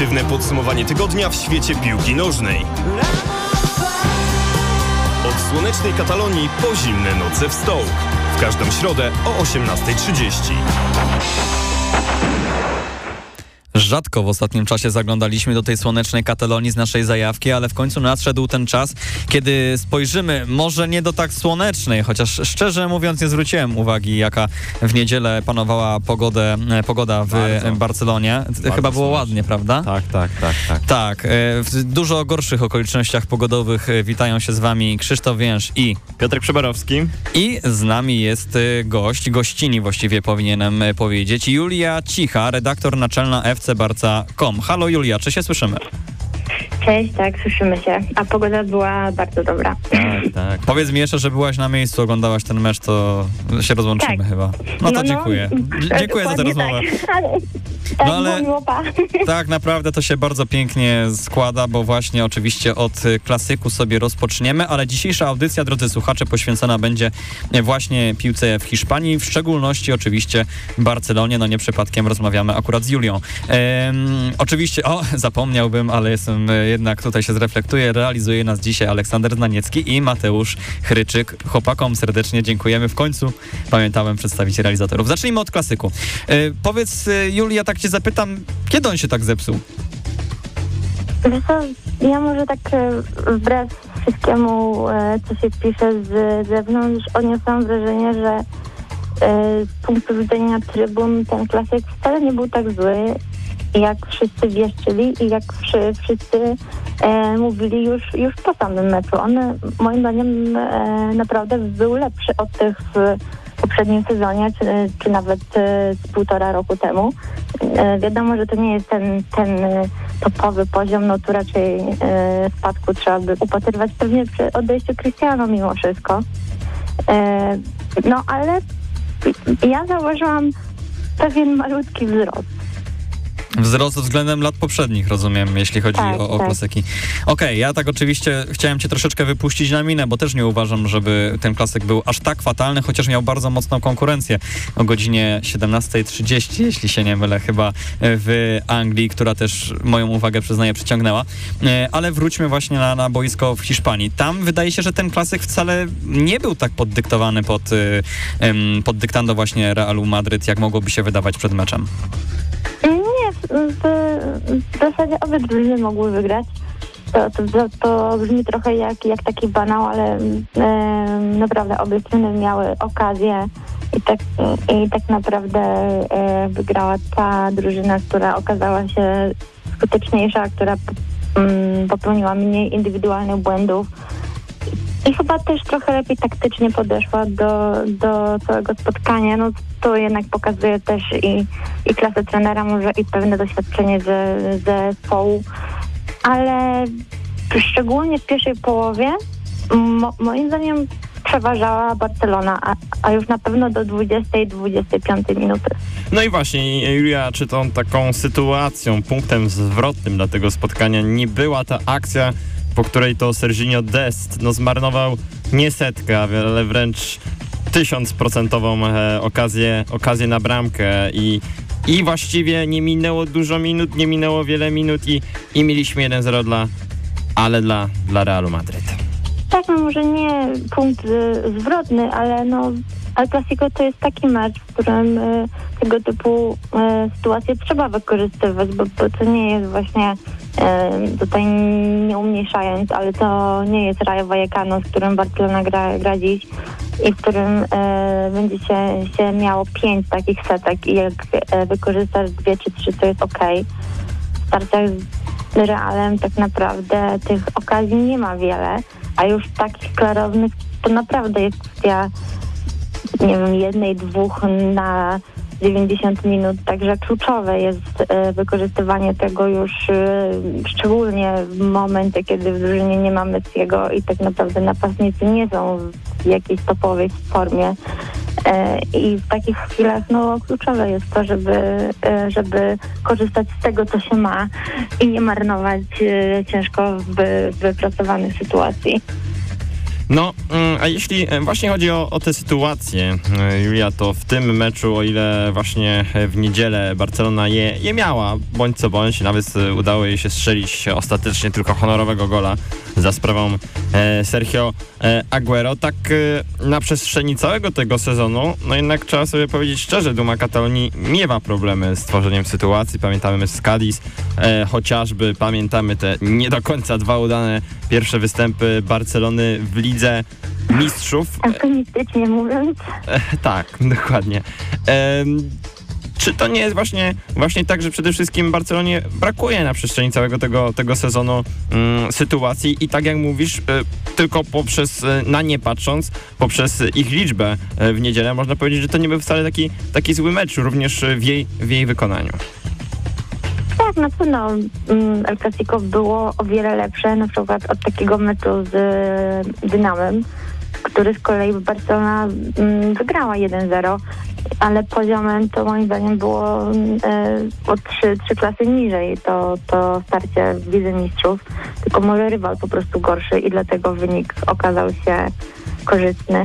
Subiektywne podsumowanie tygodnia w świecie piłki nożnej. Od słonecznej Katalonii po zimne noce w Stołk. W każdą środę o 18.30. Rzadko w ostatnim czasie zaglądaliśmy do tej słonecznej Katalonii z naszej zajawki, ale w końcu nadszedł ten czas, kiedy spojrzymy, może nie do tak słonecznej, chociaż szczerze mówiąc nie zwróciłem uwagi, jaka w niedzielę panowała pogodę, e, pogoda w Bardzo. Barcelonie. Bardzo Chyba było ładnie, prawda? Tak, tak, tak, tak. Tak, e, w dużo gorszych okolicznościach pogodowych e, witają się z wami Krzysztof Więż i Piotrek Przeborowski. i z nami jest gość, gościni właściwie powinienem powiedzieć, Julia Cicha, redaktor naczelna fcbarca.com. Halo Julia, czy się słyszymy? Cześć, tak, słyszymy się. A pogoda była bardzo dobra. Tak, tak. Powiedz mi jeszcze, że byłaś na miejscu, oglądałaś ten mecz, to się rozłączymy Tak. chyba. No to dziękuję. Dzie- Dziękuję za tę rozmowę. Tak, ale, tak No ale-. Tak, naprawdę to się bardzo pięknie składa, bo właśnie oczywiście od klasyku sobie rozpoczniemy, ale dzisiejsza audycja, drodzy słuchacze, poświęcona będzie właśnie piłce w Hiszpanii, w szczególności oczywiście Barcelonie, no nie przypadkiem rozmawiamy akurat z Julią. Ehm, oczywiście, o, zapomniałbym, ale jestem jednak tutaj się zreflektuję, realizuje nas dzisiaj Aleksander Znaniecki i Mateusz Chryczyk. Chłopakom serdecznie dziękujemy. W końcu pamiętałem przedstawić realizatorów. Zacznijmy od klasyku. E, powiedz, e, Julia, tak cię zapytam, kiedy on się tak zepsuł? Ja może tak e, wbrew wszystkiemu, co się pisze z zewnątrz, odniosłam wrażenie, że z punktu widzenia trybun ten klasyk wcale nie był tak zły, jak wszyscy wieszczyli i jak wszy, wszyscy e, mówili już, już po samym meczu. On moim zdaniem e, naprawdę był lepszy od tych w poprzednim sezonie, czy, czy nawet e, z półtora roku temu. E, wiadomo, że to nie jest ten, ten topowy poziom, no tu raczej e, spadku trzeba by upatrywać pewnie przy odejściu Cristiano mimo wszystko. E, no ale ja zauważyłam pewien malutki wzrost. Wzrost względem lat poprzednich, rozumiem, jeśli chodzi Tak, o, o tak. klasyki. Okej, ja tak oczywiście chciałem cię troszeczkę wypuścić na minę, bo też nie uważam, żeby ten klasyk był aż tak fatalny, chociaż miał bardzo mocną konkurencję o godzinie 17.30, jeśli się nie mylę, chyba w Anglii, która też moją uwagę, przyznaję, przyciągnęła. E, Ale wróćmy właśnie na, na boisko w Hiszpanii. Tam wydaje się, że ten klasyk wcale nie był tak poddyktowany pod, em, pod dyktando właśnie Realu Madryt, jak mogłoby się wydawać przed meczem. W, zasadzie obie drużyny mogły wygrać. To, to, to, to brzmi trochę jak, jak taki banał, ale e, naprawdę obie strony miały okazję i tak, i tak naprawdę e, wygrała ta drużyna, która okazała się skuteczniejsza, która mm, popełniła mniej indywidualnych błędów. I chyba też trochę lepiej taktycznie podeszła do, do całego spotkania. No to jednak pokazuje też i, i klasę trenera, może i pewne doświadczenie ze, zespołu. Ale szczególnie w pierwszej połowie mo, moim zdaniem przeważała Barcelona, a, a już na pewno do 20-25 minuty. No i właśnie, Julia, czy tą taką sytuacją, punktem zwrotnym dla tego spotkania nie była ta akcja, po której to Serginio Dest no, zmarnował nie setkę, ale wręcz tysiącprocentową e, okazję, okazję na bramkę i, i właściwie nie minęło dużo minut, nie minęło wiele minut i, i mieliśmy 1-0 dla, ale dla, dla Realu Madryt. Tak, no może nie punkt y, zwrotny, ale no El Clasico to jest taki mecz, w którym y, tego typu y, sytuacje trzeba wykorzystywać, bo, bo to nie jest właśnie tutaj nie umniejszając, ale to nie jest Rayo Vallecano, z którym Barcelona gra, gra dziś i w którym y, będzie się, się miało pięć takich setek i jak y, wykorzystasz dwie czy trzy, to jest okej. W starciach z Realem tak naprawdę tych okazji nie ma wiele, a już takich klarownych to naprawdę jest kwestia nie wiem, jednej, dwóch na 90 minut, także kluczowe jest e, wykorzystywanie tego już e, szczególnie w momencie, kiedy w drużynie nie ma Messiego i tak naprawdę napastnicy nie są w jakiejś topowej formie. E, I w takich chwilach no, kluczowe jest to, żeby, żeby korzystać z tego, co się ma i nie marnować ciężko wy, wypracowanych sytuacji. No, mm, a jeśli e, właśnie chodzi o, o tę sytuację, e, Julia, to w tym meczu, o ile właśnie e, w niedzielę Barcelona je, je miała, bądź co bądź, nawet udało jej się strzelić ostatecznie tylko honorowego gola za sprawą Sergio Aguero, tak na przestrzeni całego tego sezonu, no jednak trzeba sobie powiedzieć szczerze, Duma Katalonii miewa problemy z tworzeniem sytuacji. Pamiętamy z Cadiz, chociażby pamiętamy te nie do końca dwa udane pierwsze występy Barcelony w lidze mistrzów. Optymistycznie mówiąc. E, tak, dokładnie. Czy to nie jest właśnie, właśnie tak, że przede wszystkim Barcelonie brakuje na przestrzeni całego tego, tego sezonu mm, sytuacji i tak jak mówisz, e, tylko poprzez, e, na nie patrząc, poprzez ich liczbę w niedzielę, można powiedzieć, że to nie był wcale taki, taki zły mecz, również w jej, w jej wykonaniu. Tak, na pewno mm, El Clasico było o wiele lepsze, na przykład od takiego meczu z e, Dynamem, który z kolei Barcelona mm, wygrała 1-0, ale poziomem to moim zdaniem było e, o trzy, trzy klasy niżej to, to starcie w Lidze Mistrzów, tylko może rywal po prostu gorszy i dlatego wynik okazał się korzystny.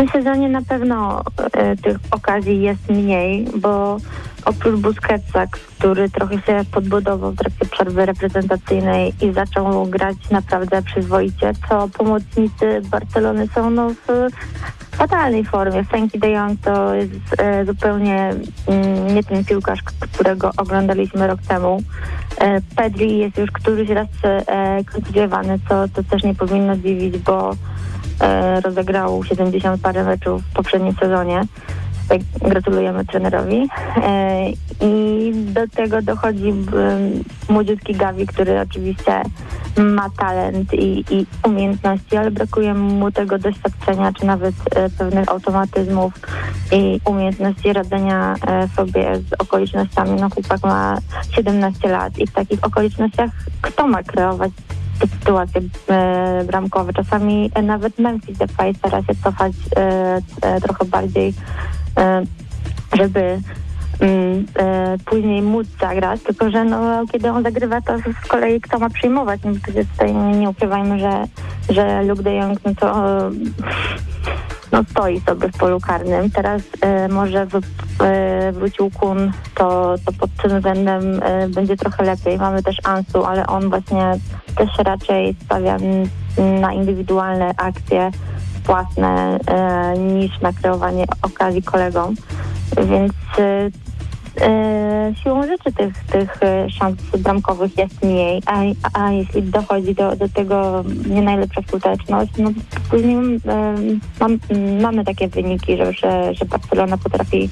Tym sezonie na pewno e, tych okazji jest mniej, bo oprócz Busquetsa, który trochę się podbudował w trakcie przerwy reprezentacyjnej i zaczął grać naprawdę przyzwoicie, to pomocnicy Barcelony są no, w fatalnej formie. Frankie de Jong to jest e, zupełnie mm, nie ten piłkarz, którego oglądaliśmy rok temu. E, Pedri jest już któryś raz e, co, to też nie powinno dziwić, bo rozegrał 70 parę meczów w poprzednim sezonie. Tak, gratulujemy trenerowi. E, I do tego dochodzi młodziutki Gavi, który oczywiście ma talent i, i umiejętności, ale brakuje mu tego doświadczenia, czy nawet e, pewnych automatyzmów i umiejętności radzenia e, sobie z okolicznościami. No chłopak ma 17 lat i w takich okolicznościach kto ma kreować te sytuacje e, bramkowe. Czasami e, nawet Memphis Depay stara się cofać e, trochę bardziej, żeby mm, później móc zagrać, tylko że no, kiedy on zagrywa, to z kolei kto ma przyjmować? No, przecież tutaj nie, ukrywajmy, że, że Luke de Jong no to no, stoi sobie w polu karnym. Teraz e, może w, e, wrócił Kun, to, to pod tym względem e, będzie trochę lepiej. Mamy też Ansu, ale on właśnie też raczej stawia n- na indywidualne akcje własne e, niż na kreowanie okazji kolegom. Więc e, e, siłą rzeczy tych, tych szans bramkowych jest mniej, a, a jeśli dochodzi do, do tego nie najlepsza skuteczność, no później e, mam, mamy takie wyniki, że, że, że Barcelona potrafi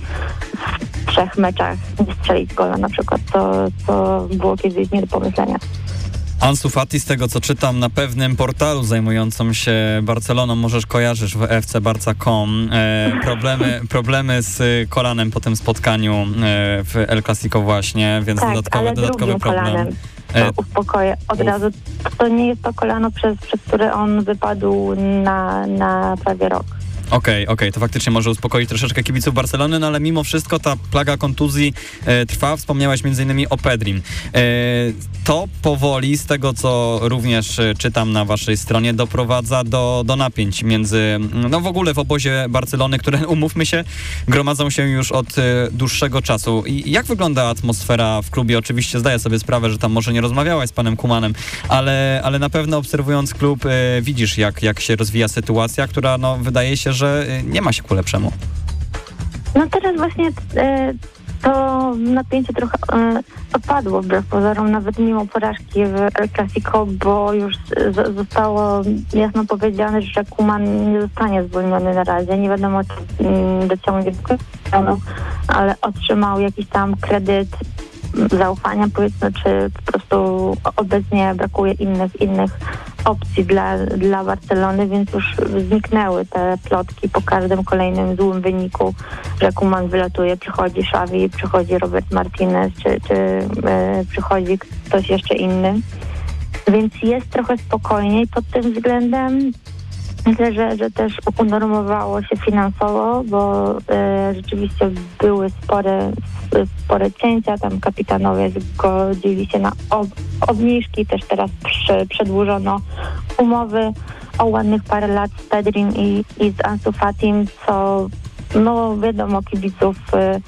w trzech meczach nie strzelić gola na przykład, to, to było kiedyś nie do pomyślenia. Ansu Fati, z tego co czytam na pewnym portalu zajmującym się Barceloną, możesz kojarzysz w fcbarca.com, e, problemy, problemy z kolanem po tym spotkaniu e, w El Clasico właśnie, więc tak, dodatkowy, dodatkowy problem. kolanem. E, To uspokoję od uf. razu. To nie jest to kolano, przez, przez które on wypadł na, na prawie rok. Okej, okej, to faktycznie może uspokoić troszeczkę kibiców Barcelony, no ale mimo wszystko ta plaga kontuzji e, trwa. Wspomniałeś m.in. o Pedrim. E, to powoli, z tego co również e, czytam na waszej stronie, doprowadza do, do napięć między, no w ogóle w obozie Barcelony, które, umówmy się, gromadzą się już od e, dłuższego czasu. I jak wygląda atmosfera w klubie? Oczywiście zdaję sobie sprawę, że tam może nie rozmawiałaś z panem Kumanem, ale, ale na pewno obserwując klub e, widzisz, jak, jak się rozwija sytuacja, która no, wydaje się, że e, nie ma się ku lepszemu. No teraz właśnie e, to napięcie trochę e, opadło wbrew pozorom, nawet mimo porażki w El Clasico, bo już zostało jasno powiedziane, że Kuman nie zostanie zwolniony na razie. Nie wiadomo, czy mm, dociągnie do ale otrzymał jakiś tam kredyt zaufania, powiedzmy, czy po prostu obecnie brakuje innych innych opcji dla, dla Barcelony, więc już zniknęły te plotki po każdym kolejnym złym wyniku, że Kuman wylatuje, przychodzi Xavi, przychodzi Robert Martinez, czy, czy e, przychodzi ktoś jeszcze inny. Więc jest trochę spokojniej pod tym względem. Myślę, że, że też unormowało się finansowo, bo e, rzeczywiście były spore, spore cięcia, tam kapitanowie zgodzili się na ob, obniżki, też teraz przy, przedłużono umowy, o ładnych parę lat z Pedrin i, i z Ansu Fatim, co no wiadomo kibiców y,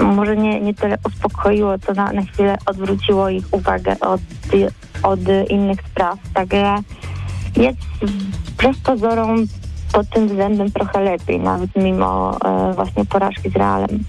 y, może nie, nie tyle uspokoiło, co na, na chwilę odwróciło ich uwagę od, od innych spraw. Także jest wbrew pozorom pod tym względem trochę lepiej, nawet mimo e, właśnie porażki z Realem.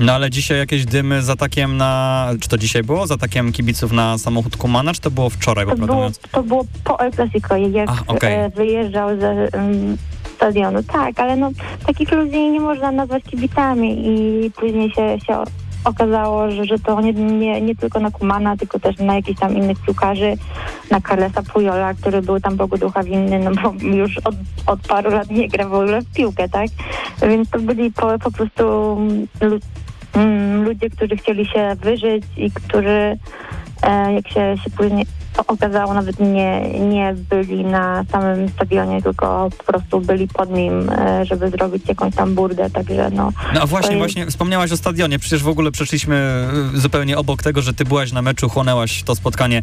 No ale dzisiaj jakieś dymy z atakiem na... Czy to dzisiaj było? Z atakiem kibiców na samochód Kumana, czy to było wczoraj, To było, to było po El Clasico, jak A, okej. e, wyjeżdżał ze em, stadionu. Tak, ale no takich ludzi nie można nazwać kibicami i później się, się okazało, że, że to nie, nie, nie tylko na Kumana, tylko też na jakichś tam innych piłkarzy, na Carlesa Pujola, który był tam Bogu ducha winny, no bo już od, od paru lat nie gra w ogóle w piłkę, tak? Więc to byli po, po prostu lu- mm, ludzie, którzy chcieli się wyżyć i którzy e, jak się, się później okazało, nawet nie, nie byli na samym stadionie, tylko po prostu byli pod nim, e, żeby zrobić jakąś tam burdę, także no No a właśnie, jest- właśnie wspomniałaś o stadionie. Przecież w ogóle przeszliśmy y, zupełnie obok tego, że ty byłaś na meczu, chłonęłaś to spotkanie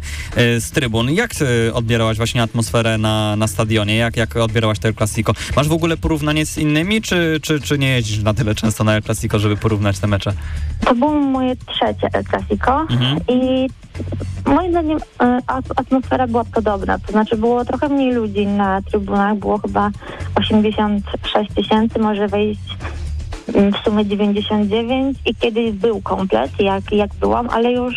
y, z trybun. Jak ty odbierałaś właśnie atmosferę na, na stadionie? Jak, jak odbierałaś to El Clasico? Masz w ogóle porównanie z innymi, czy, czy, czy nie jeździsz na tyle często na El Clasico, żeby porównać te mecze? to było moje trzecie El Clasico Mhm. i moim zdaniem e, at- atmosfera była podobna, to znaczy było trochę mniej ludzi na trybunach, było chyba 86 tysięcy, może wejść mm, w sumie 99 i kiedyś był komplet, jak, jak byłam, ale już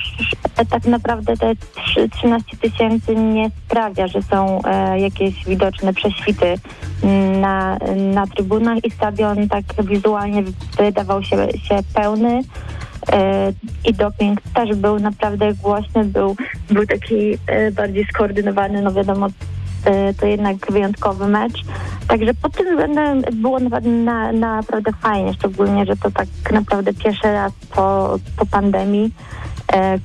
e, tak naprawdę te trzy- 13 tysięcy nie sprawia, że są e, jakieś widoczne prześwity mm, na, na trybunach i stadion tak wizualnie wydawał się, się pełny. E, I doping też był naprawdę głośny, był, był taki e, bardziej skoordynowany, no wiadomo, e, to jednak wyjątkowy mecz. Także pod tym względem było na, naprawdę fajnie, szczególnie, że to tak naprawdę pierwszy raz po, po pandemii,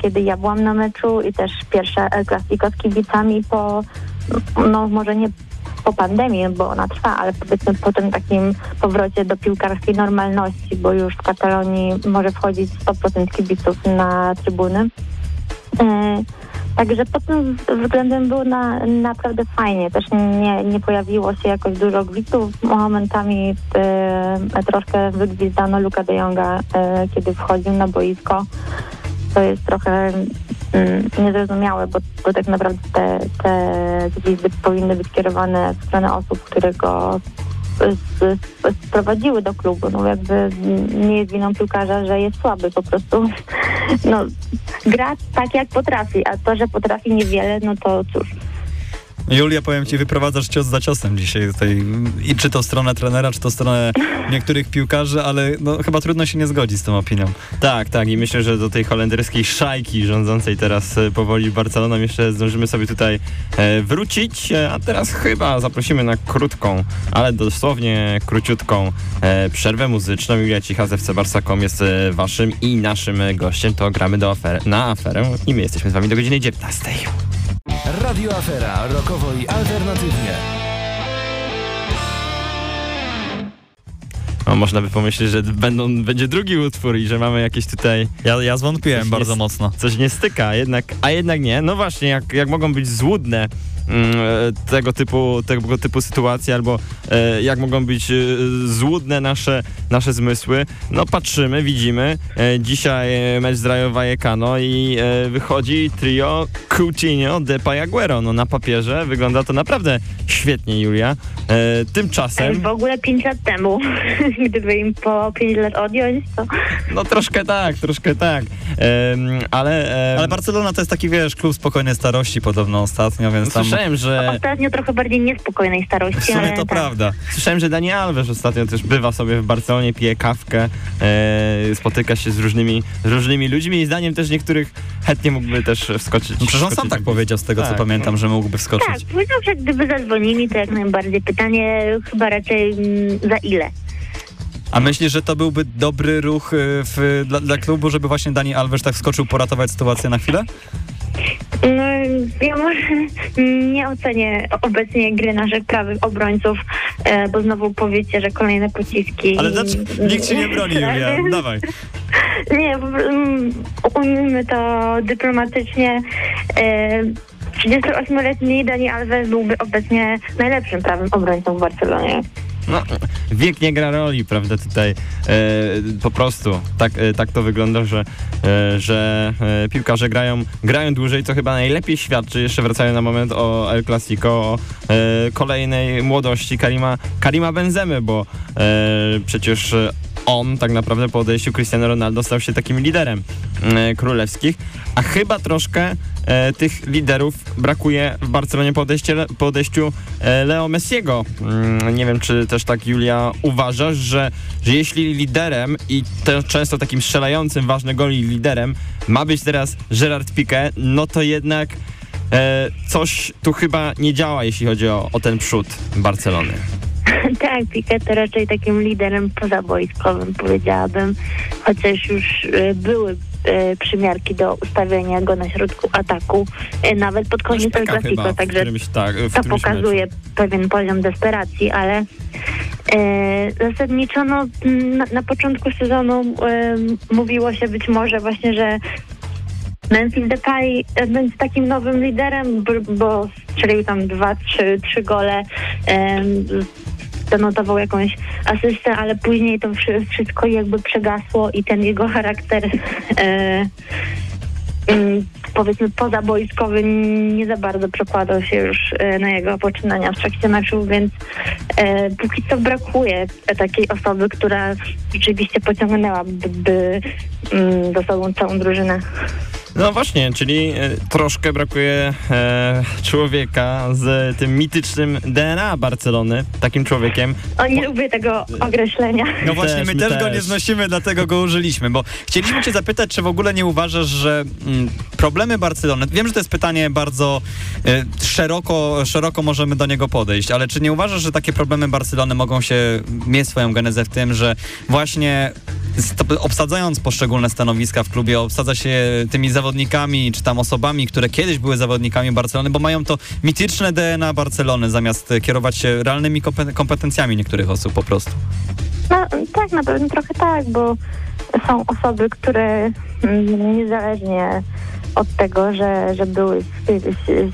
kiedy ja byłam na meczu i też pierwsze El Clasico z kibicami po, no może nie po pandemii, bo ona trwa, ale powiedzmy po tym takim powrocie do piłkarskiej normalności, bo już w Katalonii może wchodzić 100% kibiców na trybuny. E, Także pod tym względem było na, naprawdę fajnie. Też nie, nie pojawiło się jakoś dużo gwizdów. Momentami e, troszkę wygwizdano Luka de Jonga, e, kiedy wchodził na boisko. To jest trochę mm, niezrozumiałe, bo, bo tak naprawdę te, te powinny być kierowane w stronę osób, które go sprowadziły do klubu. No jakby nie jest winą piłkarza, że jest słaby po prostu. No, gra tak jak potrafi, a to, że potrafi niewiele, no to cóż. Julia, powiem ci, wyprowadzasz cios za ciosem dzisiaj tutaj. I czy to stronę trenera, czy to stronę niektórych piłkarzy, ale no, chyba trudno się nie zgodzić z tą opinią. Tak, tak i myślę, że do tej holenderskiej szajki rządzącej teraz e, powoli Barceloną jeszcze zdążymy sobie tutaj e, wrócić, e, a teraz chyba zaprosimy na krótką, ale dosłownie króciutką przerwę muzyczną. Julia Cicha z FC Barsakom jest waszym i naszym gościem, to gramy do afer na aferę i my jesteśmy z wami do godziny 19. Radio Afera, rokowo i alternatywnie. No, można by pomyśleć, że będą, będzie drugi utwór i że mamy jakieś tutaj Ja, ja zwątpiłem bardzo mocno. coś nie styka, jednak, a jednak nie. No właśnie, jak, jak mogą być złudne tego typu, tego typu sytuacje, albo e, jak mogą być e, złudne nasze, nasze zmysły. No patrzymy, widzimy. E, dzisiaj e, mecz z Rayo Vallecano i e, wychodzi trio Coutinho, Depay, Aguero. No na papierze wygląda to naprawdę świetnie, Julia. E, tymczasem... w ogóle 5 lat temu, gdyby im po 5 lat odjąć, to No troszkę tak, troszkę tak. Ale... Ale Barcelona to jest taki, wiesz, klub spokojnej starości podobno ostatnio, więc tam Słyszałem, że... ostatnio trochę bardziej niespokojnej starości. w sumie ale to tak. prawda. Słyszałem, że Dani Alves ostatnio też bywa sobie w Barcelonie, pije kawkę, e, spotyka się z różnymi, z różnymi ludźmi i zdaniem też niektórych chętnie mógłby też wskoczyć. No przecież on sam tak powiedział z tego, co Tak, pamiętam, no. że mógłby wskoczyć. Tak, powiedział, że gdyby zadzwonili, to jak najbardziej. Pytanie chyba raczej mm, za ile? A myślisz, że to byłby dobry ruch y, w, dla, dla klubu, żeby właśnie Dani Alves tak skoczył poratować sytuację na chwilę? No, ja może nie ocenię obecnie gry naszych prawych obrońców, e, bo znowu powiecie, że kolejne pociski. Ale znaczy, nikt się nie broni, Julia. Dawaj. Nie, mm, ujmijmy to dyplomatycznie. E, 38-letni Dani Alves byłby obecnie najlepszym prawym obrońcą w Barcelonie. No, wiek nie gra roli, prawda, tutaj e, po prostu. Tak, e, tak to wygląda, że, e, że piłkarze grają, grają dłużej, co chyba najlepiej świadczy, jeszcze wracając na moment o El Clasico, o kolejnej młodości Karima, Karima Benzemy, bo przecież on tak naprawdę po odejściu Cristiano Ronaldo stał się takim liderem e, królewskich, a chyba troszkę e, tych liderów brakuje w Barcelonie po, odejście, po odejściu e, Leo Messiego. Mm, nie wiem, czy też tak Julia uważasz, że, że jeśli liderem i często takim strzelającym ważne goli liderem ma być teraz Gerard Piqué, no to jednak e, coś tu chyba nie działa, jeśli chodzi o, o ten przód Barcelony. tak, to raczej takim liderem pozaboiskowym powiedziałabym, chociaż już e, były e, przymiarki do ustawienia go na środku ataku, e, nawet pod koniec Clasico, w także którymś, tak, to pokazuje pewien poziom desperacji, ale e, zasadniczo no, na, na początku sezonu e, mówiło się być może właśnie, że Memphis Depay e, będzie takim nowym liderem, bo strzelił tam dwa, trzy, trzy gole, em, zanotował jakąś asystę, ale później to wszy- wszystko jakby przegasło i ten jego charakter e, mm, powiedzmy pozaboiskowy nie za bardzo przekładał się już e, na jego poczynania w trakcie meczu, więc e, póki co brakuje takiej osoby, która rzeczywiście pociągnęłaby by, mm, za sobą całą drużynę. No właśnie, czyli e, troszkę brakuje e, człowieka z tym mitycznym DNA Barcelony, takim człowiekiem. O, nie lubię tego określenia. No właśnie, też, my my też go też. nie znosimy, dlatego go użyliśmy, bo chcieliśmy cię zapytać, czy w ogóle nie uważasz, że mm, problemy Barcelony, wiem, że to jest pytanie bardzo y, szeroko, szeroko możemy do niego podejść, ale czy nie uważasz, że takie problemy Barcelony mogą się, mieć swoją genezę w tym, że właśnie obsadzając poszczególne stanowiska w klubie, obsadza się tymi zawodnikami, czy tam osobami, które kiedyś były zawodnikami Barcelony, bo mają to mityczne DNA Barcelony, zamiast kierować się realnymi kompe- kompetencjami niektórych osób po prostu. No tak, na pewno trochę tak, bo są osoby, które mm, niezależnie od tego, że, że były świe- świe-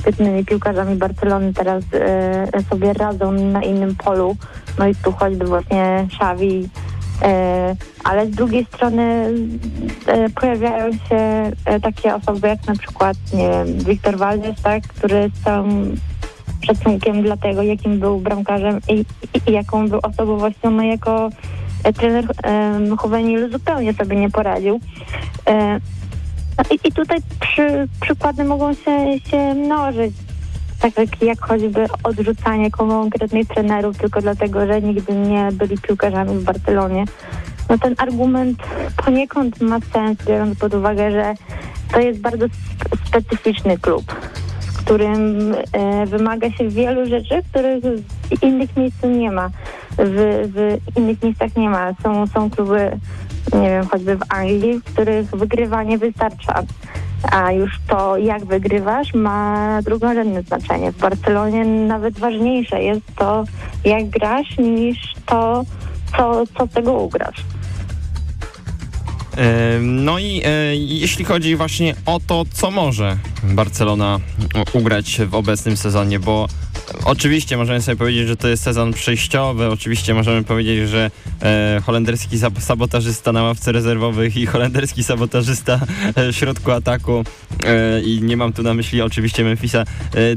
świetnymi piłkarzami Barcelony, teraz e, sobie radzą na innym polu. No i tu choćby właśnie Xavi, ale z drugiej strony e, pojawiają się e, takie osoby jak na przykład, nie Wiktor Valdez, tak, który z całym szacunkiem dla tego, jakim był bramkarzem i, i, i jaką był osobowością, no jako e, trener e, Juvenil zupełnie sobie nie poradził. E, no i, I tutaj przy, przykłady mogą się, się mnożyć. Tak jak, jak choćby odrzucanie konkretnych trenerów tylko dlatego, że nigdy nie byli piłkarzami w Barcelonie. No ten argument poniekąd ma sens, biorąc pod uwagę, że to jest bardzo sp- specyficzny klub w którym e, wymaga się wielu rzeczy, których w innych miejscach nie ma. W, w innych miejscach nie ma. Są, są kluby, nie wiem, choćby w Anglii, w których wygrywanie wystarcza. A już to, jak wygrywasz, ma drugorzędne znaczenie. W Barcelonie nawet ważniejsze jest to, jak grasz, niż to, co, co tego ugrasz. No i e, jeśli chodzi właśnie o to, co może Barcelona ugrać w obecnym sezonie, bo oczywiście możemy sobie powiedzieć, że to jest sezon przejściowy, oczywiście możemy powiedzieć, że e, holenderski sab- sabotażysta na ławce rezerwowych i holenderski sabotażysta e, w środku ataku e, i nie mam tu na myśli oczywiście Memphisa e,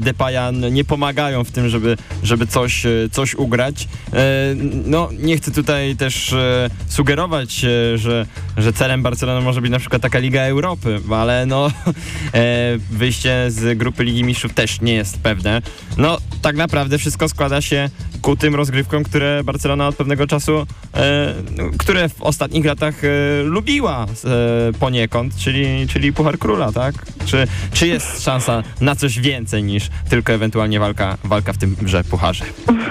nie pomagają w tym, żeby, żeby coś, e, coś ugrać. E, no nie chcę tutaj też e, sugerować, że, że celem Barcelony może być na przykład taka Liga Europy, ale no wyjście z grupy Ligi Mistrzów też nie jest pewne. No tak naprawdę wszystko składa się ku tym rozgrywkom, które Barcelona od pewnego czasu, e, które w ostatnich latach e, lubiła e, poniekąd, czyli, czyli Puchar Króla, tak? Czy, czy jest szansa na coś więcej niż tylko ewentualnie walka, walka w tymże pucharze?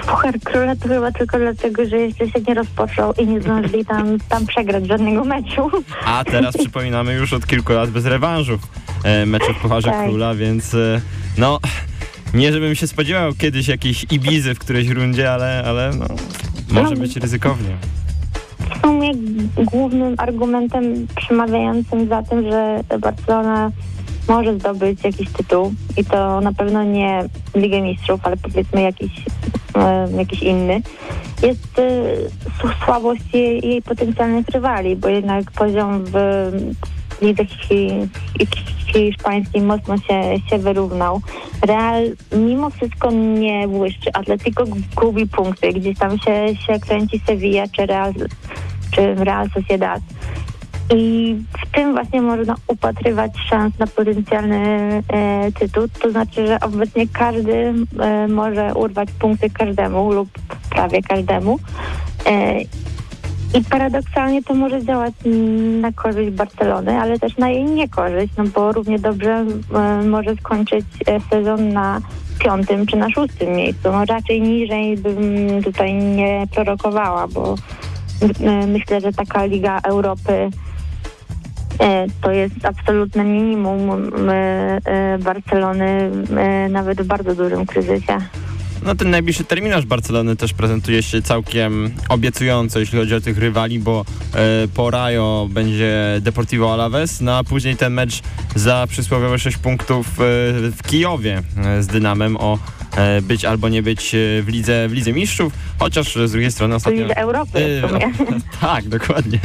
Puchar Króla to chyba tylko dlatego, że jeszcze się nie rozpoczął i nie zdążyli tam, tam przegrać żadnego meczu. A teraz przypominamy już od kilku lat bez rewanżów e, mecze w Pucharze Tak. Króla, więc e, no nie żebym się spodziewał kiedyś jakiejś Ibizy w którejś rundzie, ale, ale no, może być ryzykownie. W sumie głównym argumentem przemawiającym za tym, że Barcelona może zdobyć jakiś tytuł i to na pewno nie Ligę Mistrzów, ale powiedzmy jakiś, e, jakiś inny, jest e, słabość jej, jej potencjalnych rywali, bo jednak poziom w lidze hi, hi, hiszpańskiej mocno się, się wyrównał. Real mimo wszystko nie błyszczy. Atletico gubi punkty. Gdzieś tam się, się kręci Sevilla czy Real, czy Real Sociedad. I w tym właśnie można upatrywać szans na potencjalny e, tytuł. To znaczy, że obecnie każdy e, może urwać punkty każdemu lub prawie każdemu. E, I paradoksalnie to może działać na korzyść Barcelony, ale też na jej niekorzyść, no bo równie dobrze e, może skończyć e, sezon na piątym czy na szóstym miejscu. No raczej niżej bym tutaj nie prorokowała, bo e, myślę, że taka Liga Europy To jest absolutne minimum Barcelony, nawet w bardzo dużym kryzysie. No ten najbliższy terminarz Barcelony też prezentuje się całkiem obiecująco, jeśli chodzi o tych rywali, bo e, po Rajo będzie Deportivo Alaves, no a później ten mecz za przysłowiowe 6 punktów e, w Kijowie e, z Dynamem o e, być albo nie być e, w lidze, w lidze mistrzów, chociaż z drugiej strony To ostatnio... Lidze Europy. E, tak, dokładnie.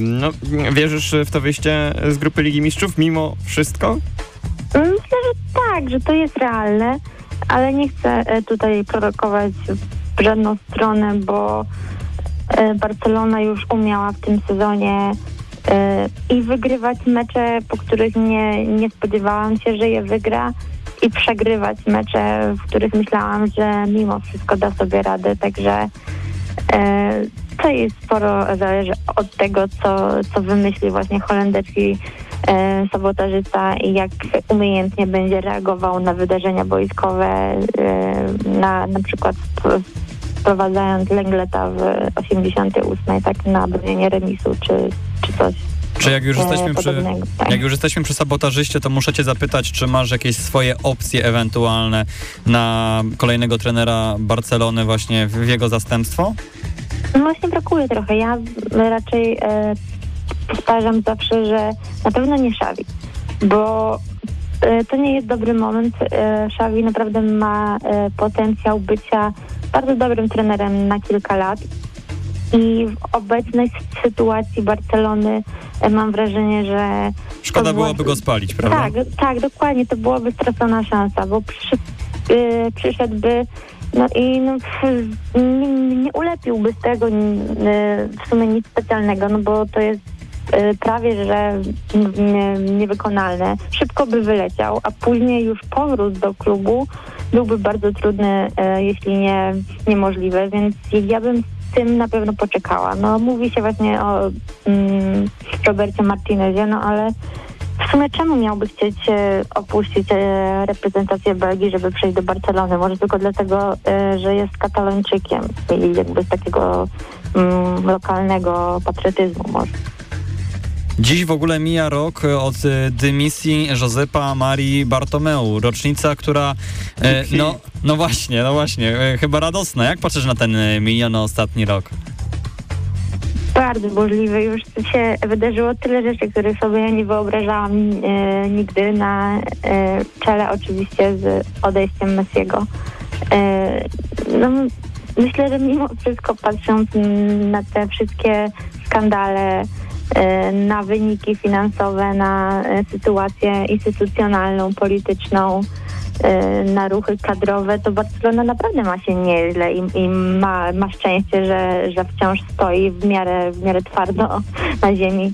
No, wierzysz w to wyjście z grupy Ligi Mistrzów mimo wszystko? Myślę, że tak, że to jest realne, ale nie chcę e, tutaj prorokować w żadną stronę, bo e, Barcelona już umiała w tym sezonie e, i wygrywać mecze, po których nie, nie spodziewałam się, że je wygra i przegrywać mecze, w których myślałam, że mimo wszystko da sobie radę, także to jest sporo zależy od tego, co, co wymyśli właśnie holenderski e, sabotażysta i jak umiejętnie będzie reagował na wydarzenia boiskowe, e, na na przykład wp- wprowadzając Lengleta w 88 tak na bronienie remisu czy, czy coś Czy jak już e, jesteśmy przy... Tak. Jak już jesteśmy przy sabotażyście, to muszę cię zapytać, czy masz jakieś swoje opcje ewentualne na kolejnego trenera Barcelony właśnie w w jego zastępstwo? No właśnie brakuje trochę. Ja raczej e, powtarzam zawsze, że na pewno nie Szawi, bo e, to nie jest dobry moment. E, Szawi naprawdę ma e, potencjał bycia bardzo dobrym trenerem na kilka lat. I w obecnej sytuacji Barcelony e, mam wrażenie, że Szkoda byłoby właśnie- go spalić, prawda? tak, tak, dokładnie, to byłaby stracona szansa, bo przy, przyszedłby no i no, nie, nie ulepiłby z tego w sumie nic specjalnego, no bo to jest prawie, że nie, niewykonalne. Szybko by wyleciał, a później już powrót do klubu byłby bardzo trudny, y, jeśli nie niemożliwy, więc ja bym tym na pewno poczekała. No mówi się właśnie o mm, Robercie Martinezie, no ale w sumie czemu miałby chcieć e, opuścić reprezentację Belgii, żeby przejść do Barcelony? Może tylko dlatego, że jest katalończykiem i jakby z takiego mm, lokalnego patriotyzmu może. Dziś w ogóle mija rok od e, dymisji Josepa Marii Bartomeu. Rocznica, która... E, no, no właśnie, no właśnie. E, chyba radosna. Jak patrzysz na ten e, miniony ostatni rok? Bardzo burzliwy. Już się wydarzyło tyle rzeczy, których sobie nie wyobrażałam e, nigdy na e, czele oczywiście z odejściem Messiego. E, no, myślę, że mimo wszystko patrząc na te wszystkie skandale, e, na wyniki finansowe, na e, sytuację instytucjonalną, polityczną, e, na ruchy kadrowe, to Barcelona naprawdę ma się nieźle i, i ma, ma szczęście, że, że wciąż stoi w miarę, w miarę twardo na ziemi.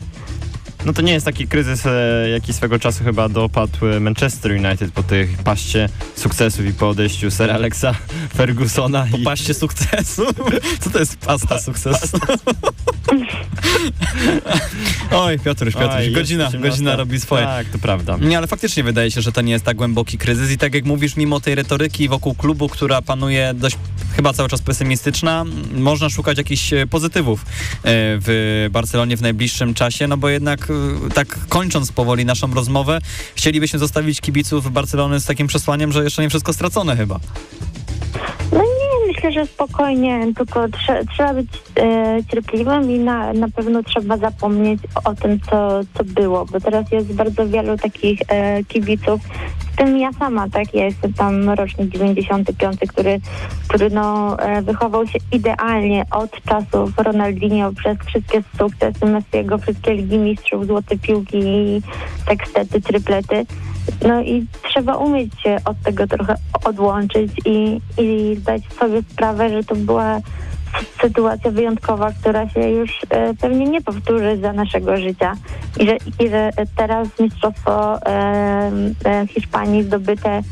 No to nie jest taki kryzys, e, jaki swego czasu chyba dopadł Manchester United po tej paście sukcesów i po odejściu Sir Alexa Fergusona. I... Paście sukcesu? Co to jest pasta sukcesu? Oj, Piotruś, Piotruś, Oj, godzina, 18. godzina robi swoje. Tak, to prawda. Nie, ale faktycznie wydaje się, że to nie jest tak głęboki kryzys i tak jak mówisz, mimo tej retoryki wokół klubu, która panuje dość chyba cały czas pesymistyczna, można szukać jakichś e, pozytywów e, w Barcelonie w najbliższym czasie, no bo jednak e, tak kończąc powoli naszą rozmowę, chcielibyśmy zostawić kibiców Barcelony z takim przesłaniem, że jeszcze nie wszystko stracone chyba. No nie, myślę, że spokojnie, tylko trze- trzeba być e, cierpliwym i na, na pewno trzeba zapomnieć o tym, co, co było, bo teraz jest bardzo wielu takich e, kibiców, tym ja sama, tak, ja jestem tam rocznik 95, który, który no, e, wychował się idealnie od czasów Ronaldinho przez wszystkie sukcesy Messiego, wszystkie Ligi Mistrzów, Złote Piłki tekstety, tryplety. No i trzeba umieć się od tego trochę odłączyć i, i zdać sobie sprawę, że to była sytuacja wyjątkowa, która się już e, pewnie nie powtórzy za naszego życia i że, i że teraz mistrzostwo e, e, Hiszpanii zdobyte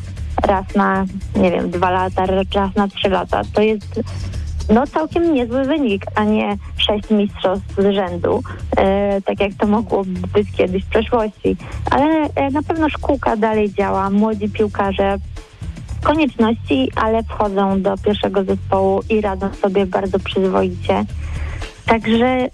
raz na, nie wiem, dwa lata, raz na trzy lata, to jest no całkiem niezły wynik, a nie sześć mistrzostw z rzędu, e, tak jak to mogło być kiedyś w przeszłości. Ale e, na pewno szkółka dalej działa, młodzi piłkarze konieczności, ale wchodzą do pierwszego zespołu i radzą sobie bardzo przyzwoicie. Także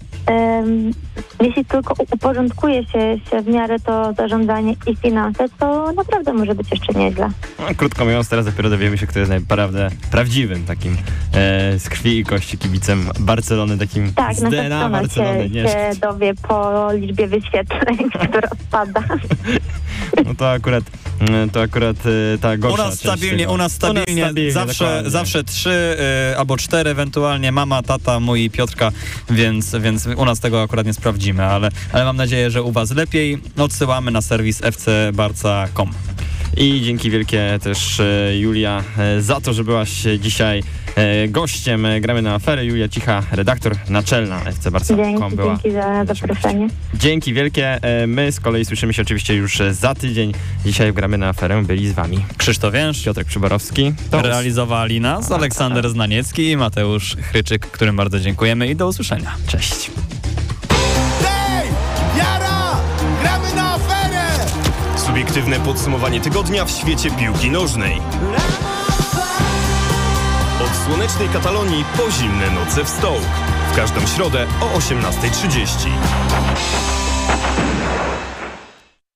jeśli tylko u- uporządkuje się, się w miarę to zarządzanie i finanse, to naprawdę może być jeszcze nieźle. No, krótko mówiąc, teraz dopiero dowiemy się, kto jest naprawdę prawdziwym takim e, z krwi i kości kibicem Barcelony, takim Tak, z DNA Barcelony. się, Nie, się dowie po liczbie wyświetleń, która spada. no to akurat, mm, to akurat e, ta U gorsza nas część stabilnie, tego. u nas stabilnie, zawsze, dokładnie. zawsze trzy y, albo cztery ewentualnie, mama, tata, mój i Piotrka, więc, więc u nas tego akurat nie sprawdzimy, ale, ale mam nadzieję, że u was lepiej. Odsyłamy na serwis fcbarca.com. I dzięki wielkie też e, Julia e, za to, że byłaś dzisiaj e, gościem. Gramy na aferę. Julia Cicha, redaktor naczelna FC Dzięki, była. dzięki za zaproszenie. Dzięki wielkie. My z kolei słyszymy się oczywiście już za tydzień. Dzisiaj w Gramy na aferę byli z wami Krzysztof Więż, Piotrek Przyborowski. Us- realizowali nas Aleksander Znaniecki i Mateusz Chryczyk, którym bardzo dziękujemy i do usłyszenia. Cześć. Subiektywne podsumowanie tygodnia w świecie piłki nożnej. Od słonecznej Katalonii po zimne noce w Stołk. W każdą środę o 18.30.